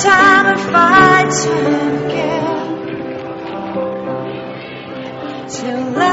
time and fighting again till time.